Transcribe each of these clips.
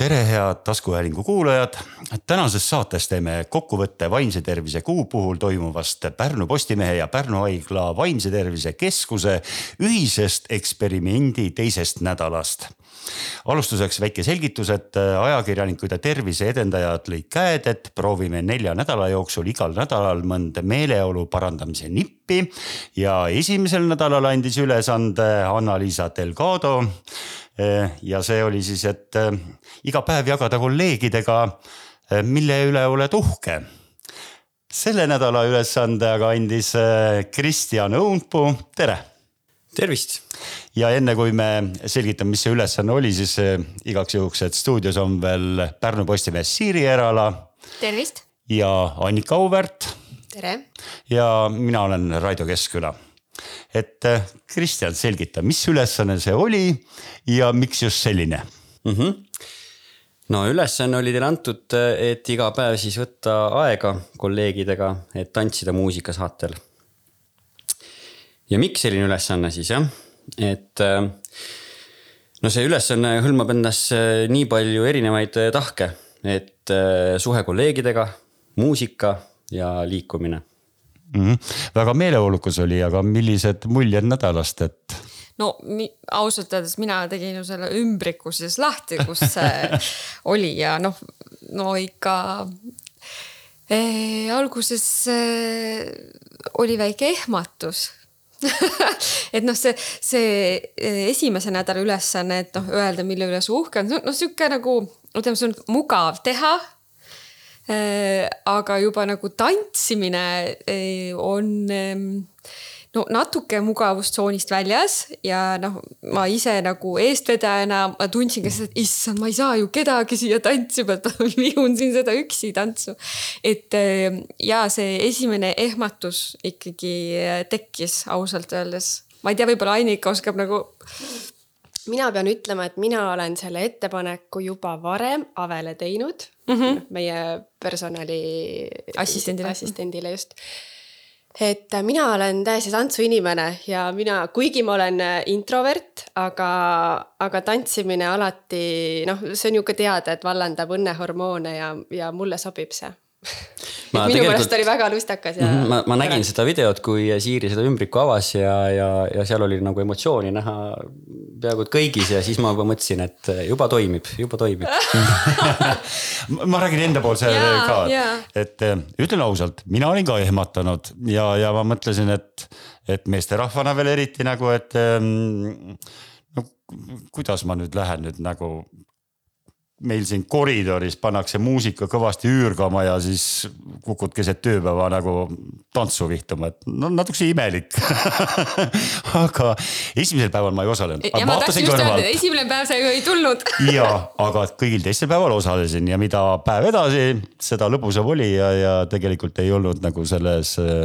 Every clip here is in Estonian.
tere, head taskuhäälingu kuulajad. tänases saates teeme kokkuvõtte vaimse tervise kuu puhul toimuvast Pärnu Postimehe ja Pärnu Haigla Vaimse Tervise Keskuse ühisest eksperimendi teisest nädalast. alustuseks väike selgitus, et ajakirjanikud ja tervise edendajad lõid käed, et proovime nelja nädala jooksul igal nädalal mõnda meeleolu parandamise nippi ja esimesel nädalal andis ülesande Anna-Liisa Delgado ja see oli siis, et äh, iga päev jagada kolleegidega, äh, mille üle oled uhke. selle nädala ülesande aga andis Kristjan Õunpuu, tere. tervist. ja enne kui me selgitame, mis see ülesanne oli, siis igaks juhuks, et stuudios on veel Pärnu Postimees Siiri Erala. tervist. ja Annika Auväärt. tere. ja mina olen Raido Keskküla et äh, Kristjan, selgita, mis ülesanne see oli ja miks just selline mm? -hmm. no ülesanne oli teile antud, et iga päev siis võtta aega kolleegidega, et tantsida muusikasaatel. ja miks selline ülesanne siis jah, et äh, no see ülesanne hõlmab endas äh, nii palju erinevaid tahke, et suhe kolleegidega, muusika ja liikumine mm. -hmm. väga meeleolukas oli, aga millised muljed nädalast, et? no ausalt öeldes mina tegin ju selle ümbriku siis lahti, kus see oli ja noh, no ikka eh, alguses eh, oli väike ehmatus et noh, see, see eh, esimese nädala ülesanne, et noh, öelda, mille üle sa uhke on, noh sihuke nagu ütleme, see on mugav teha aga juba nagu tantsimine äh, on ähm, no natuke mugavustsoonist väljas ja noh, ma ise nagu eestvedajana ma tundsin ka seda, et issand, ma ei saa ju kedagi siia tantsima, et ma vihun siin seda üksi tantsu. et ähm, ja see esimene ehmatus ikkagi äh, tekkis ausalt öeldes. ma ei tea, võib-olla Ainika oskab nagu mina pean ütlema, et mina olen selle ettepaneku juba varem Avele teinud mm, -hmm. meie personali assistendile, assistendile just. et mina olen täiesti tantsuinimene ja mina, kuigi ma olen introvert, aga, aga tantsimine alati noh, see on ju ka teada, et vallandab õnnehormoone ja, ja mulle sobib see minu meelest oli väga lustakas ja. Mhm, ma, ma nägin seda videot, kui Siiri seda ümbriku avas ja, ja, ja seal oli nagu emotsiooni näha peaaegu et kõigis ja siis ma juba mõtlesin, et juba toimib, juba toimib. Ma räägin endapoolse ka, et eh, ütlen ausalt, mina olin ka ehmatanud ja, ja ma mõtlesin, et, et meesterahvana veel eriti nagu, et no kuidas ma nüüd lähen nüüd nagu meil siin koridoris pannakse muusika kõvasti üürgama ja siis kukud keset tööpäeva nagu tantsu vihtama, et no natukese imelik aga esimesel päeval ma ei osalenud. ja ma tahtsin just öelda, et esimene päev sa ju ei tulnud ja, aga kõigil teistel päeval osalesin ja mida päev edasi, seda lõbusam oli ja, ja tegelikult ei olnud nagu selles äh,.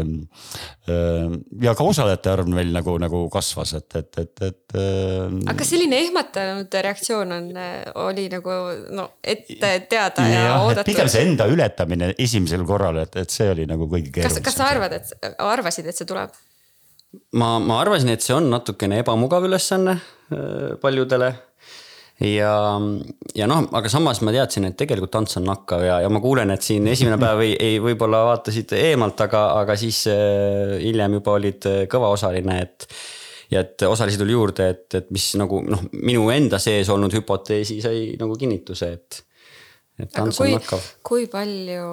Äh, ja ka osalejate arv meil nagu, nagu kasvas, et, et, et, et äh,. aga kas selline ehmatanud reaktsioon on, oli nagu no ette teada ja, ja oodatud. pigem see enda ületamine esimesel korral, et, et see oli nagu kõige keerulisem. kas, kas sa arvad, et, arvasid, et see tuleb? ma, ma arvasin, et see on natukene ebamugav ülesanne äh, paljudele ja, ja noh, aga samas ma teadsin, et tegelikult tants on nakkav ja, ja ma kuulen, et siin esimene päev ei, ei võib-olla vaatasid eemalt, aga, aga siis äh, hiljem juba olid äh, kõvaosaline, et ja et osalisi tuli juurde, et, et mis nagu noh, minu enda sees olnud hüpoteesi sai nagu kinnituse, et, et tants on nakkav. kui palju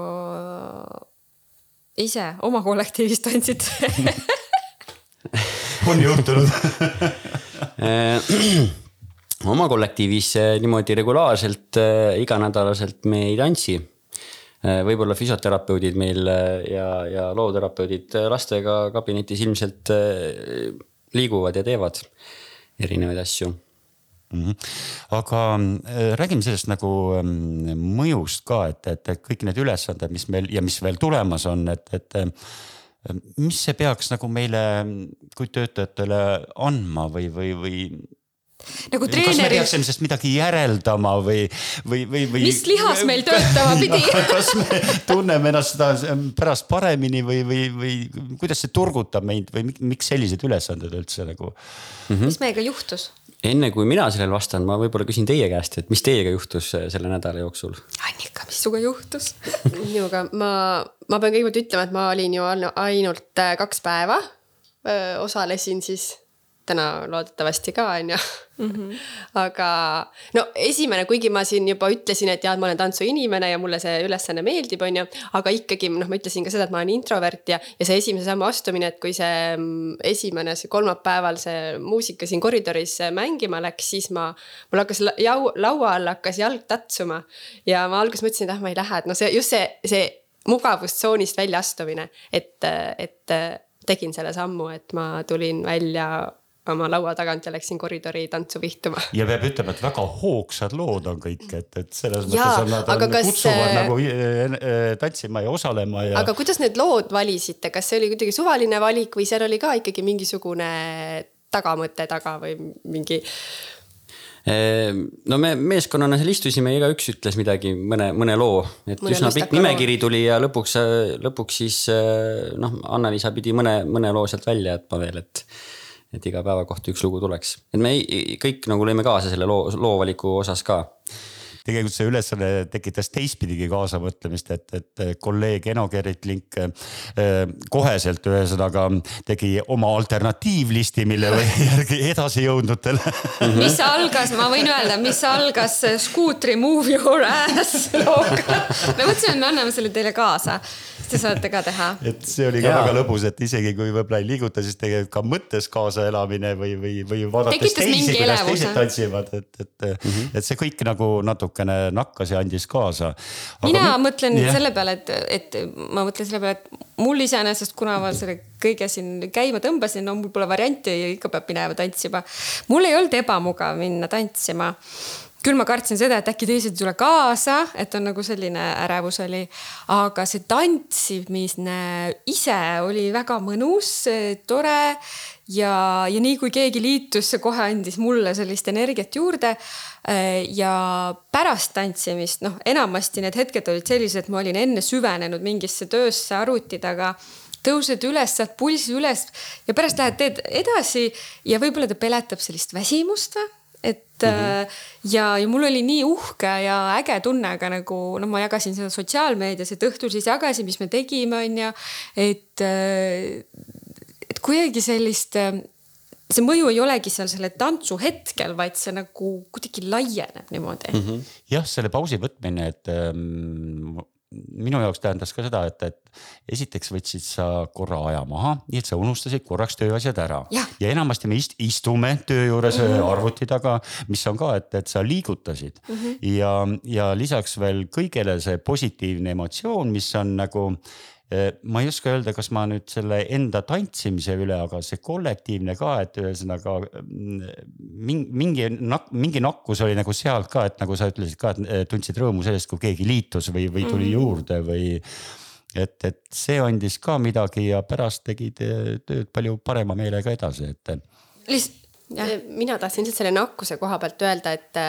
ise oma kollektiivis tantsite on juhtunud. Oma kollektiivis niimoodi regulaarselt iganädalaselt me ei tantsi. Võib-olla füsioterapeudid meil ja, ja looterapeudid lastega kabinetis ilmselt liiguvad ja teevad erinevaid asju mm. -hmm. aga äh, räägime sellest nagu ähm, mõjust ka, et, et kõik need ülesanded, mis meil ja mis veel tulemas on, et, et äh, mis see peaks nagu meile kui töötajatele andma või, või, või nagu kas me treeneri, peaksime sellest midagi järeldama või, või, või, või? Mis lihas meil töötama pidi? kas me tunneme ennast seda pärast paremini või, või, või kuidas see turgutab meid või mik- miks sellised ülesanded üldse nagu? mis meiega juhtus? enne kui mina sellele vastan, ma võib-olla küsin teie käest, et mis teiega juhtus äh, selle nädala jooksul? Annika, mis sinuga juhtus? minuga ma, ma pean kõigepealt ütlema, et ma olin ju ainu- ainult äh, kaks päeva. osalesin siis täna loodetavasti ka onju. aga no esimene, kuigi ma siin juba ütlesin, et jah, ma olen tantsuinimene ja mulle see ülesanne meeldib, onju. aga ikkagi noh, ma ütlesin ka seda, et ma olen introvert ja, ja see esimese sammu astumine, et kui see mm, esimene, see kolmapäeval see muusika siin koridoris mängima läks, siis ma, mul hakkas jau-, laua all hakkas jalg tatsuma ja ma alguses mõtlesin, et ah, ma ei lähe, et noh, see just see, see mugavustsoonist väljaastumine, et, et tegin selle sammu, et ma tulin välja oma laua tagant ja läksin koridori tantsu vihtuma. ja peab ütlema, et väga hoogsad lood on kõik, et, et selles Jaa, mõttes on nad aga on, kas kutsuvad see- nagu äh, äh, tantsima ja osalema ja. aga kuidas need lood valisite, kas see oli kuidagi suvaline valik või seal oli ka ikkagi mingisugune tagamõte taga või mingi? Ehm, no me meeskonnana seal istusime, igaüks ütles midagi, mõne, mõne loo, et Mõne üsna pikk nimekiri tuli ja lõpuks, lõpuks siis noh, Anna-Liisa pidi mõne, mõne loo sealt välja jätma veel, et et iga päeva kohta üks lugu tuleks, et me ei, kõik nagu lõime kaasa selle loo, loo valiku osas ka. tegelikult see ülesanne tekitas teistpidigi kaasamõtlemist, et, et kolleeg Eno Gerrit-Link äh, koheselt ühesõnaga tegi oma alternatiivlisti, mille järgi edasi jõudnutele mis algas, ma võin öelda, mis algas Scootri Move Your Ass looga. me mõtlesime, et me anname selle teile kaasa, te saate ka teha. et see oli ka Jaa. väga lõbus, et isegi kui võib-olla ei liiguta, siis tegelikult ka mõttes kaasaelamine või, või, või vaadates teisi, kuidas teised tantsivad, et, et mm, -hmm. et see kõik nagu natukene nakkas ja andis kaasa. mina mõtlen selle peale, et, et ma mõtlen selle peale, et mul iseenesest, kuna ma selle kõige siin käima tõmbasin, no mul pole varianti, ikka peab minema tantsima. mul ei olnud ebamugav minna tantsima küll ma kartsin seda, et äkki teised ei tule kaasa, et on nagu selline ärevus oli. aga see tantsimine ise oli väga mõnus, tore ja, ja nii kui keegi liitus, see kohe andis mulle sellist energiat juurde. ja pärast tantsimist, noh, enamasti need hetked olid sellised, ma olin enne süvenenud mingisse töösse arvuti taga tõused üles, saad pulsi üles ja pärast lähed teed edasi ja võib-olla ta peletab sellist väsimust või et mm -hmm. ja, ja mul oli nii uhke ja äge tunne ka nagu noh, ma jagasin seda sotsiaalmeedias, et õhtul siis jagasin, mis me tegime, onju. et, et kuidagi sellist, see mõju ei olegi seal selle tantsu hetkel, vaid see nagu kuidagi laieneb niimoodi mm. -hmm. jah, selle pausi võtmine, et ähm, minu jaoks tähendas ka seda, et, et esiteks võtsid sa korra aja maha, nii et sa unustasid korraks tööasjad ära ja enamasti me ist, istume töö juures mm -hmm. arvuti taga, mis on ka, et, et sa liigutasid mm -hmm. ja, ja lisaks veel kõigele see positiivne emotsioon, mis on nagu ma ei oska öelda, kas ma nüüd selle enda tantsimise üle, aga see kollektiivne ka, et ühesõnaga mm, mingi, mingi, mingi nakkus oli nagu sealt ka, et nagu sa ütlesid ka, et eh, tundsid rõõmu sellest, kui keegi liitus või, või tuli mm. juurde või. et, et see andis ka midagi ja pärast tegid eh, tööd palju parema meelega edasi, et lihtsalt jah, mina tahtsin lihtsalt selle nakkuse koha pealt öelda, et,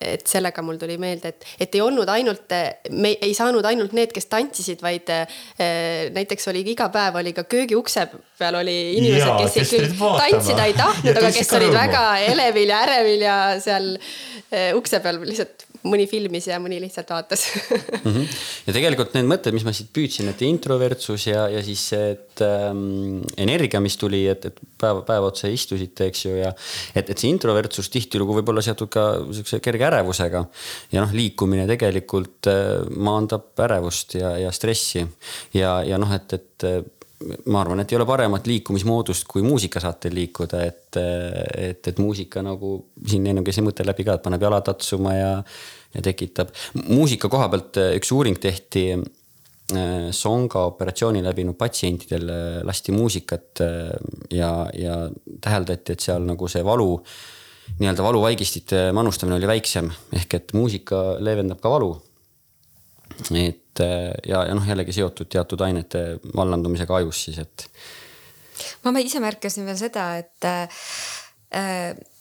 et sellega mul tuli meelde, et, et ei olnud ainult, me ei saanud ainult need, kes tantsisid, vaid eh, näiteks oli iga päev oli ka köögiukse peal oli inimesed, kes, kes kes küll tantsida ei Ja tahtnud, aga kes olid väga elevil ja ärevil ja seal eh, ukse peal lihtsalt mõni filmis ja mõni lihtsalt vaatas mm. -hmm. ja tegelikult need mõtted, mis ma siit püüdsin, et introvertsus ja, ja siis see, et ähm, energia, mis tuli, et, et päev, päev otsa istusite, eks ju, ja et, et see introvertsus tihtilugu võib olla seotud ka siukse kerge ärevusega. ja noh, liikumine tegelikult äh, maandab ärevust ja, ja stressi ja, ja noh, et, et äh, ma arvan, et ei ole paremat liikumismoodust kui muusikasaatel liikuda, et, et, et muusika nagu siin enne käis see mõte läbi ka, et paneb jalad tatsuma ja, ja tekitab. muusika koha pealt äh, üks uuring tehti äh, songa operatsiooni läbinud patsientidel lasti muusikat ja, ja täheldati, et seal nagu see valu, nii-öelda valuvaigistite manustamine oli väiksem ehk et muusika leevendab ka valu et äh, ja, ja noh, jällegi seotud teatud ainete vallandumisega ajus siis, et ma ise märkasin veel seda, et äh,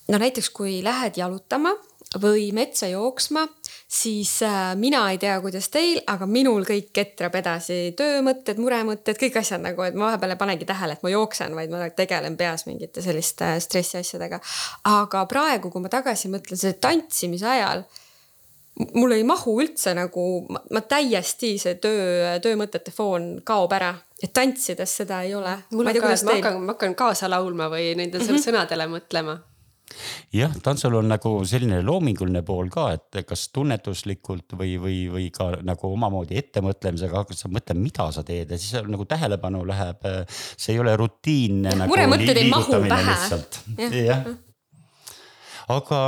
no näiteks kui lähed jalutama või metsa jooksma, siis äh, mina ei tea, kuidas teil, aga minul kõik ketrab edasi töömõtted, muremõtted, kõik asjad nagu, et ma vahepeal ei panegi tähele, et ma jooksen, vaid ma tegelen peas mingite selliste stressiasjadega. aga praegu, kui ma tagasi mõtlen, selle tantsimise ajal mul ei mahu üldse nagu, ma täiesti see töö, töömõtete foon kaob ära, et tantsides seda ei ole. mul on ka, et ma hakkan, ma hakkan kaasa laulma või nendele mm -hmm. sõnadele mõtlema jah, tantsul on nagu selline loominguline pool ka, et kas tunnetuslikult või, või, või ka nagu omamoodi ettemõtlemisega hakkad sa mõtlema, mida sa teed ja siis nagu tähelepanu läheb, see ei ole rutiinne. Nagu muremõtted ei mahu pähe. jah. aga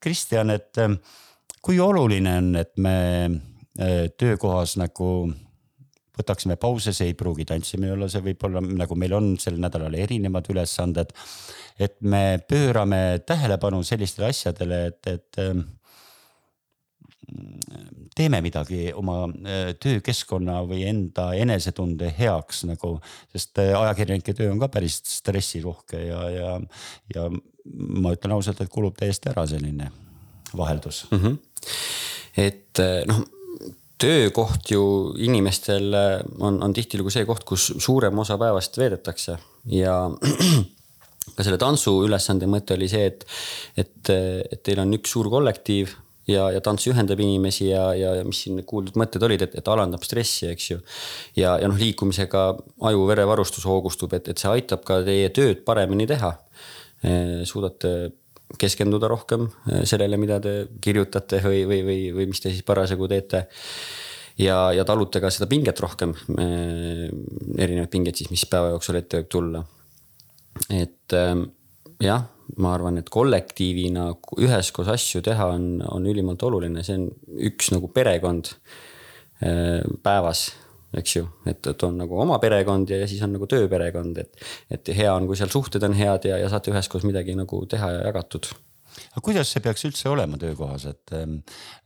Kristjan, et kui oluline on, et me äh, töökohas nagu võtaksime pause, see ei pruugi tantsimine olla, see võib olla nagu meil on sel nädalal erinevad ülesanded et me pöörame tähelepanu sellistele asjadele, et, et ähm, teeme midagi oma äh, töökeskkonna või enda enesetunde heaks nagu, sest äh, ajakirjanike töö on ka päris stressirohke ja, ja, ja ma ütlen ausalt, et kulub täiesti ära selline vaheldus mm. -hmm. Et äh, noh töökoht ju inimestel on, on tihtilugu see koht, kus suurem osa päevast veedetakse ja ka selle tantsu ülesande mõte oli see, et, et, et teil on üks suur kollektiiv ja, ja tants ühendab inimesi ja, ja, ja mis siin kuuldud mõtted olid, et, et alandab stressi, eks ju. ja, ja noh, liikumisega aju-verevarustus hoogustub, et, et see aitab ka teie tööd paremini teha. suudate keskenduda rohkem sellele, mida te kirjutate või, või, või, või mis te siis parasjagu teete ja, ja talute ka seda pinget rohkem. erinevaid pingeid siis, mis päeva jooksul ette võib tulla et ähm, jah, ma arvan, et kollektiivina üheskoos asju teha on, on ülimalt oluline, see on üks nagu perekond päevas eks ju, et, et on nagu oma perekond ja, ja siis on nagu tööperekond, et, et hea on, kui seal suhted on head ja, ja saate üheskoos midagi nagu teha ja jagatud. aga kuidas see peaks üldse olema töökohas, et ähm,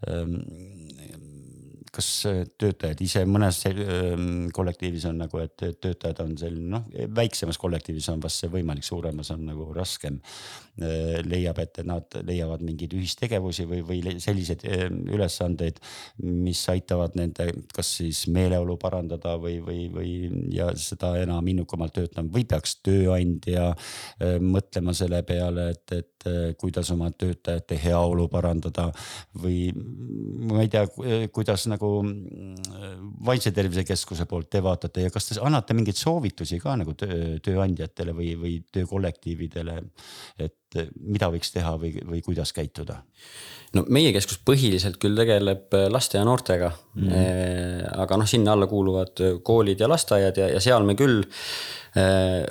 ähm kas äh, töötajad ise mõnes ähm, kollektiivis on nagu, et töötajad on selline noh, väiksemas kollektiivis on vast see võimalik, suuremas on nagu raskem. Äh, leiab, et nad leiavad mingeid ühistegevusi või, või selliseid ähm, ülesandeid, mis aitavad nende, kas siis meeleolu parandada või, või, või ja seda enam innukamalt töötama või peaks tööandja äh, mõtlema selle peale, et, et kuidas oma töötajate heaolu parandada või ma ei tea, kuidas nagu nagu mm, Vaimse Tervise Keskuse poolt te vaatate ja kas te annate mingeid soovitusi ka nagu töö, tööandjatele või, või töökollektiividele, et mida võiks teha või, või kuidas käituda? no meie keskus põhiliselt küll tegeleb laste ja noortega mm. -hmm. aga noh, sinna alla kuuluvad koolid ja lasteaiad ja, ja seal me küll Äh,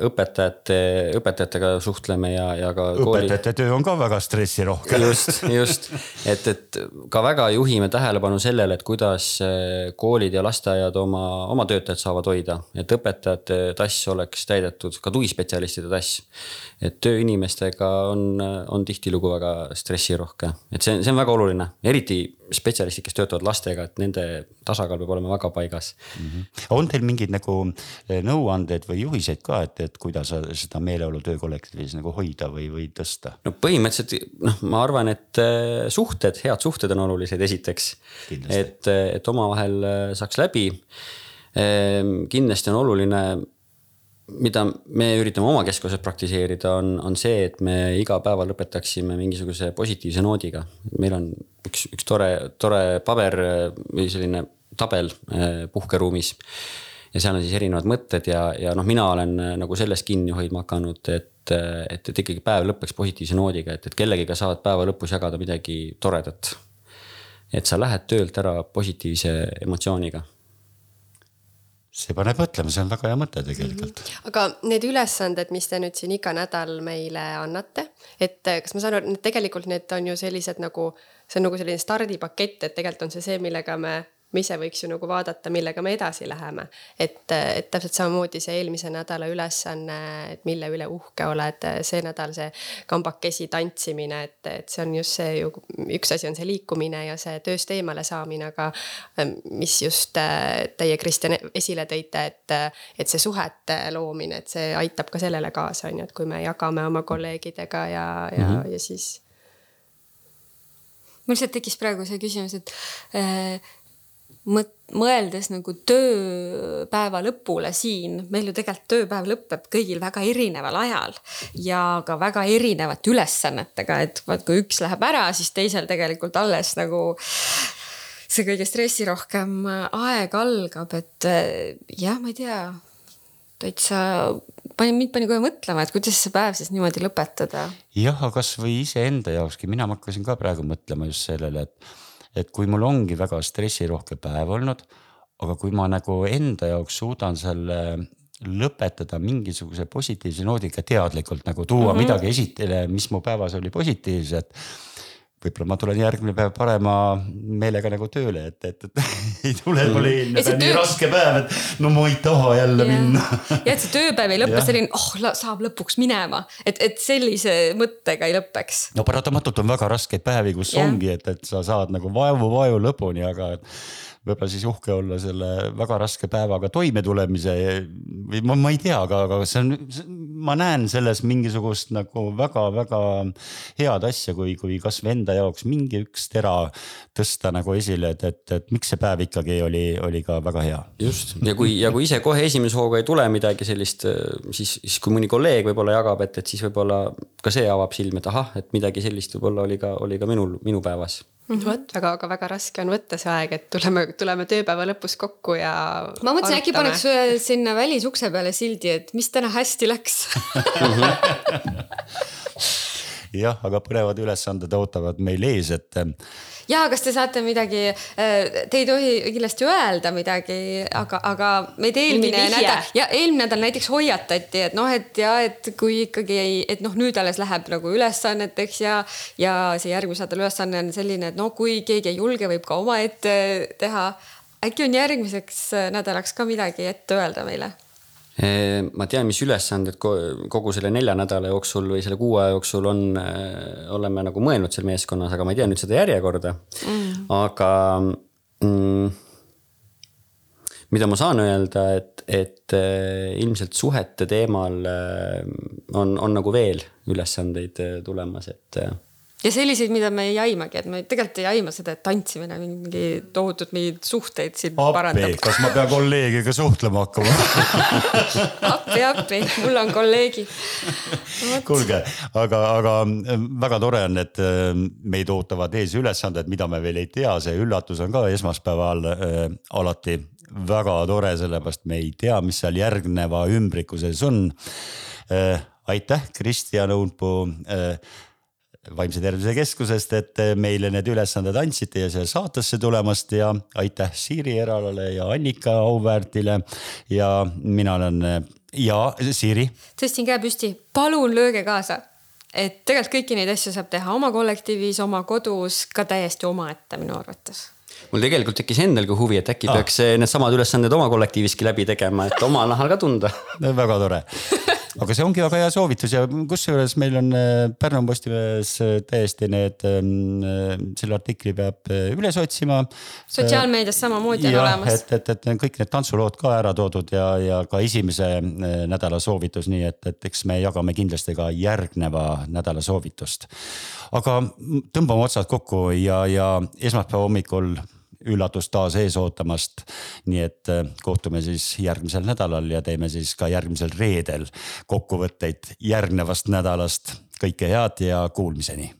õpetajate, õpetajatega suhtleme ja, ja ka. õpetajate kooli... töö on ka väga stressirohke. just, just, et, et ka väga juhime tähelepanu sellele, et kuidas äh, koolid ja lasteaiad oma, oma töötajad saavad hoida, et õpetajate tass oleks täidetud, ka tugispetsialistide tass. et tööinimestega on, on tihtilugu väga stressirohke, et see, see on väga oluline, eriti spetsialistid, kes töötavad lastega, et nende tasakaal peab olema väga paigas mm. -hmm. on teil mingeid nagu eh, nõuanded või juhiseid ka, et, et kuidas seda meeleolu töökollektiivis nagu hoida või, või tõsta? no põhimõtteliselt noh, ma arvan, et eh, suhted, head suhted on olulised, esiteks. et, et omavahel eh, saaks läbi. Ehm, kindlasti on oluline mida me üritame oma keskuses praktiseerida, on, on see, et me iga päeva lõpetaksime mingisuguse positiivse noodiga. meil on üks, üks tore, tore paber või selline tabel puhkeruumis. Ja seal on siis erinevad mõtted ja, ja noh, mina olen eh, nagu sellest kinni hoidma hakanud, et, et, et ikkagi päev lõpeks positiivse noodiga, et, et kellegiga saad päeva lõpus jagada midagi toredat. et sa lähed töölt ära positiivse emotsiooniga see paneb mõtlema, see on väga hea mõte tegelikult mm. -hmm. aga need ülesanded, mis te nüüd siin iga nädal meile annate, et eh, kas ma saan aru, et tegelikult need on ju sellised nagu, see on nagu selline stardipakett, et tegelikult on see see, millega me me ise võiks ju nagu vaadata, millega me edasi läheme. et, et täpselt samamoodi see eelmise nädala ülesanne, et mille üle uhke oled, see nädal see kambakesi tantsimine, et, et see on just see ju, üks asi on see liikumine ja see tööst eemale saamine, aga mis just äh, teie, Kristjan, esile tõite, et, et see suhete loomine, et see aitab ka sellele kaasa, on ju, et kui me jagame oma kolleegidega ja, ja mm, -hmm. ja siis mul lihtsalt tekkis praegu see küsimus, et äh, mõt-, mõeldes nagu tööpäeva lõpule siin, meil ju tegelikult tööpäev lõpeb kõigil väga erineval ajal ja ka väga erinevate ülesannetega, et vaat kui üks läheb ära, siis teisel tegelikult alles nagu see kõige stressirohkem aeg algab, et jah, ma ei tea, täitsa pani, mind pani kohe mõtlema, et kuidas see päev siis niimoodi lõpetada. jah, aga kasvõi iseenda jaokski, mina hakkasin ka praegu mõtlema just sellele, et et kui mul ongi väga stressirohke päev olnud, aga kui ma nagu enda jaoks suudan selle lõpetada mingisuguse positiivse noodiga teadlikult nagu tuua mm -hmm. midagi esitele, mis mu päevas oli positiivset võib-olla ma tulen järgmine päev parema meelega nagu tööle, et, et, et ei tule mm. mulle eelmine päev nii raske päev, et no ma ei taha jälle ja. minna. ja et see tööpäev ei lõppe selline, oh saab lõpuks minema, et, et sellise mõttega ei lõpeks. no paratamatult on väga raskeid päevi, kus ja. ongi, et, et sa saad nagu vaevu-vaevu lõpuni, aga võib-olla siis uhke olla selle väga raske päevaga toimetulemise või ma, ma ei tea, aga, aga see on, ma näen selles mingisugust nagu väga-väga head asja, kui, kui kasvõi enda jaoks mingi üks tera tõsta nagu esile, et, et, et miks see päev ikkagi oli, oli ka väga hea. just ja kui, ja kui ise kohe esimese hooga ei tule midagi sellist, siis, siis kui mõni kolleeg võib-olla jagab, et, et siis võib-olla ka see avab silmi, et ahah, et midagi sellist võib-olla oli ka, oli ka minul, minu päevas Mm -hmm. vot väga, aga väga raske on võtta see aeg, et tuleme, tuleme tööpäeva lõpus kokku ja. ma mõtlesin, äkki paneks sinna välisukse peale sildi, et mis täna hästi läks jah, aga põnevad ülesanded ootavad meil ees, et ja kas te saate midagi, äh, te ei tohi kindlasti öelda midagi, aga, aga meid eelmine nädal ja eelmine nädal näiteks hoiatati, et noh, et ja et kui ikkagi ei, et noh, nüüd alles läheb nagu ülesanneteks ja, ja see järgmise nädala ülesanne on selline, et no kui keegi ei julge, võib ka omaette teha. äkki on järgmiseks nädalaks ka midagi ette öelda meile ma tean, mis ülesanded kogu selle nelja nädala jooksul või selle kuu aja jooksul on, äh, oleme nagu mõelnud seal meeskonnas, aga ma ei tea nüüd seda järjekorda. Mm.. aga mm, mida ma saan öelda, et, et äh, ilmselt suhete teemal äh, on, on nagu veel ülesandeid tulemas, et ja selliseid, mida me ei aimagi, et me tegelikult ei aima seda, et tantsimine mingi tohutult mingeid suhteid siin appi, parandab. kas ma pean kolleegiga suhtlema hakkama appi, appi, mul on kolleegid. kuulge, aga, aga ähm, väga tore on, et ähm, meid ootavad ees ülesanded, mida me veel ei tea, see üllatus on ka esmaspäeval äh, alati väga tore, sellepärast me ei tea, mis seal järgneva ümbriku sees on äh,. aitäh, Kristjan Õunpuu äh, vaimse tervise keskusest, et meile need ülesanded andsite ja siia saatesse tulemast ja aitäh Siiri Eralale ja Annika Auväärtile. ja mina olen ja Siiri. tõstsin käe püsti, palun lööge kaasa et tegelikult kõiki neid asju saab teha oma kollektiivis, oma kodus, ka täiesti omaette minu arvates mul tegelikult tekkis endalgi huvi, et äkki ah. peaks needsamad ülesanded oma kollektiiviski läbi tegema, et oma nahal ka tunda väga tore aga see ongi väga hea soovitus ja kusjuures meil on äh, Pärnu Postimehes äh, täiesti need, ähm, äh, selle artikli peab üles otsima. sotsiaalmeedias samamoodi on olemas. et, et, et kõik need tantsulood ka ära toodud ja, ja ka esimese nädala soovitus, nii et, et eks me jagame kindlasti ka järgneva nädala soovitust. aga tõmbame otsad kokku ja, ja esmaspäeva hommikul üllatust taas ees ootamast. nii et äh, kohtume siis järgmisel nädalal ja teeme siis ka järgmisel reedel kokkuvõtteid järgnevast nädalast. kõike head ja kuulmiseni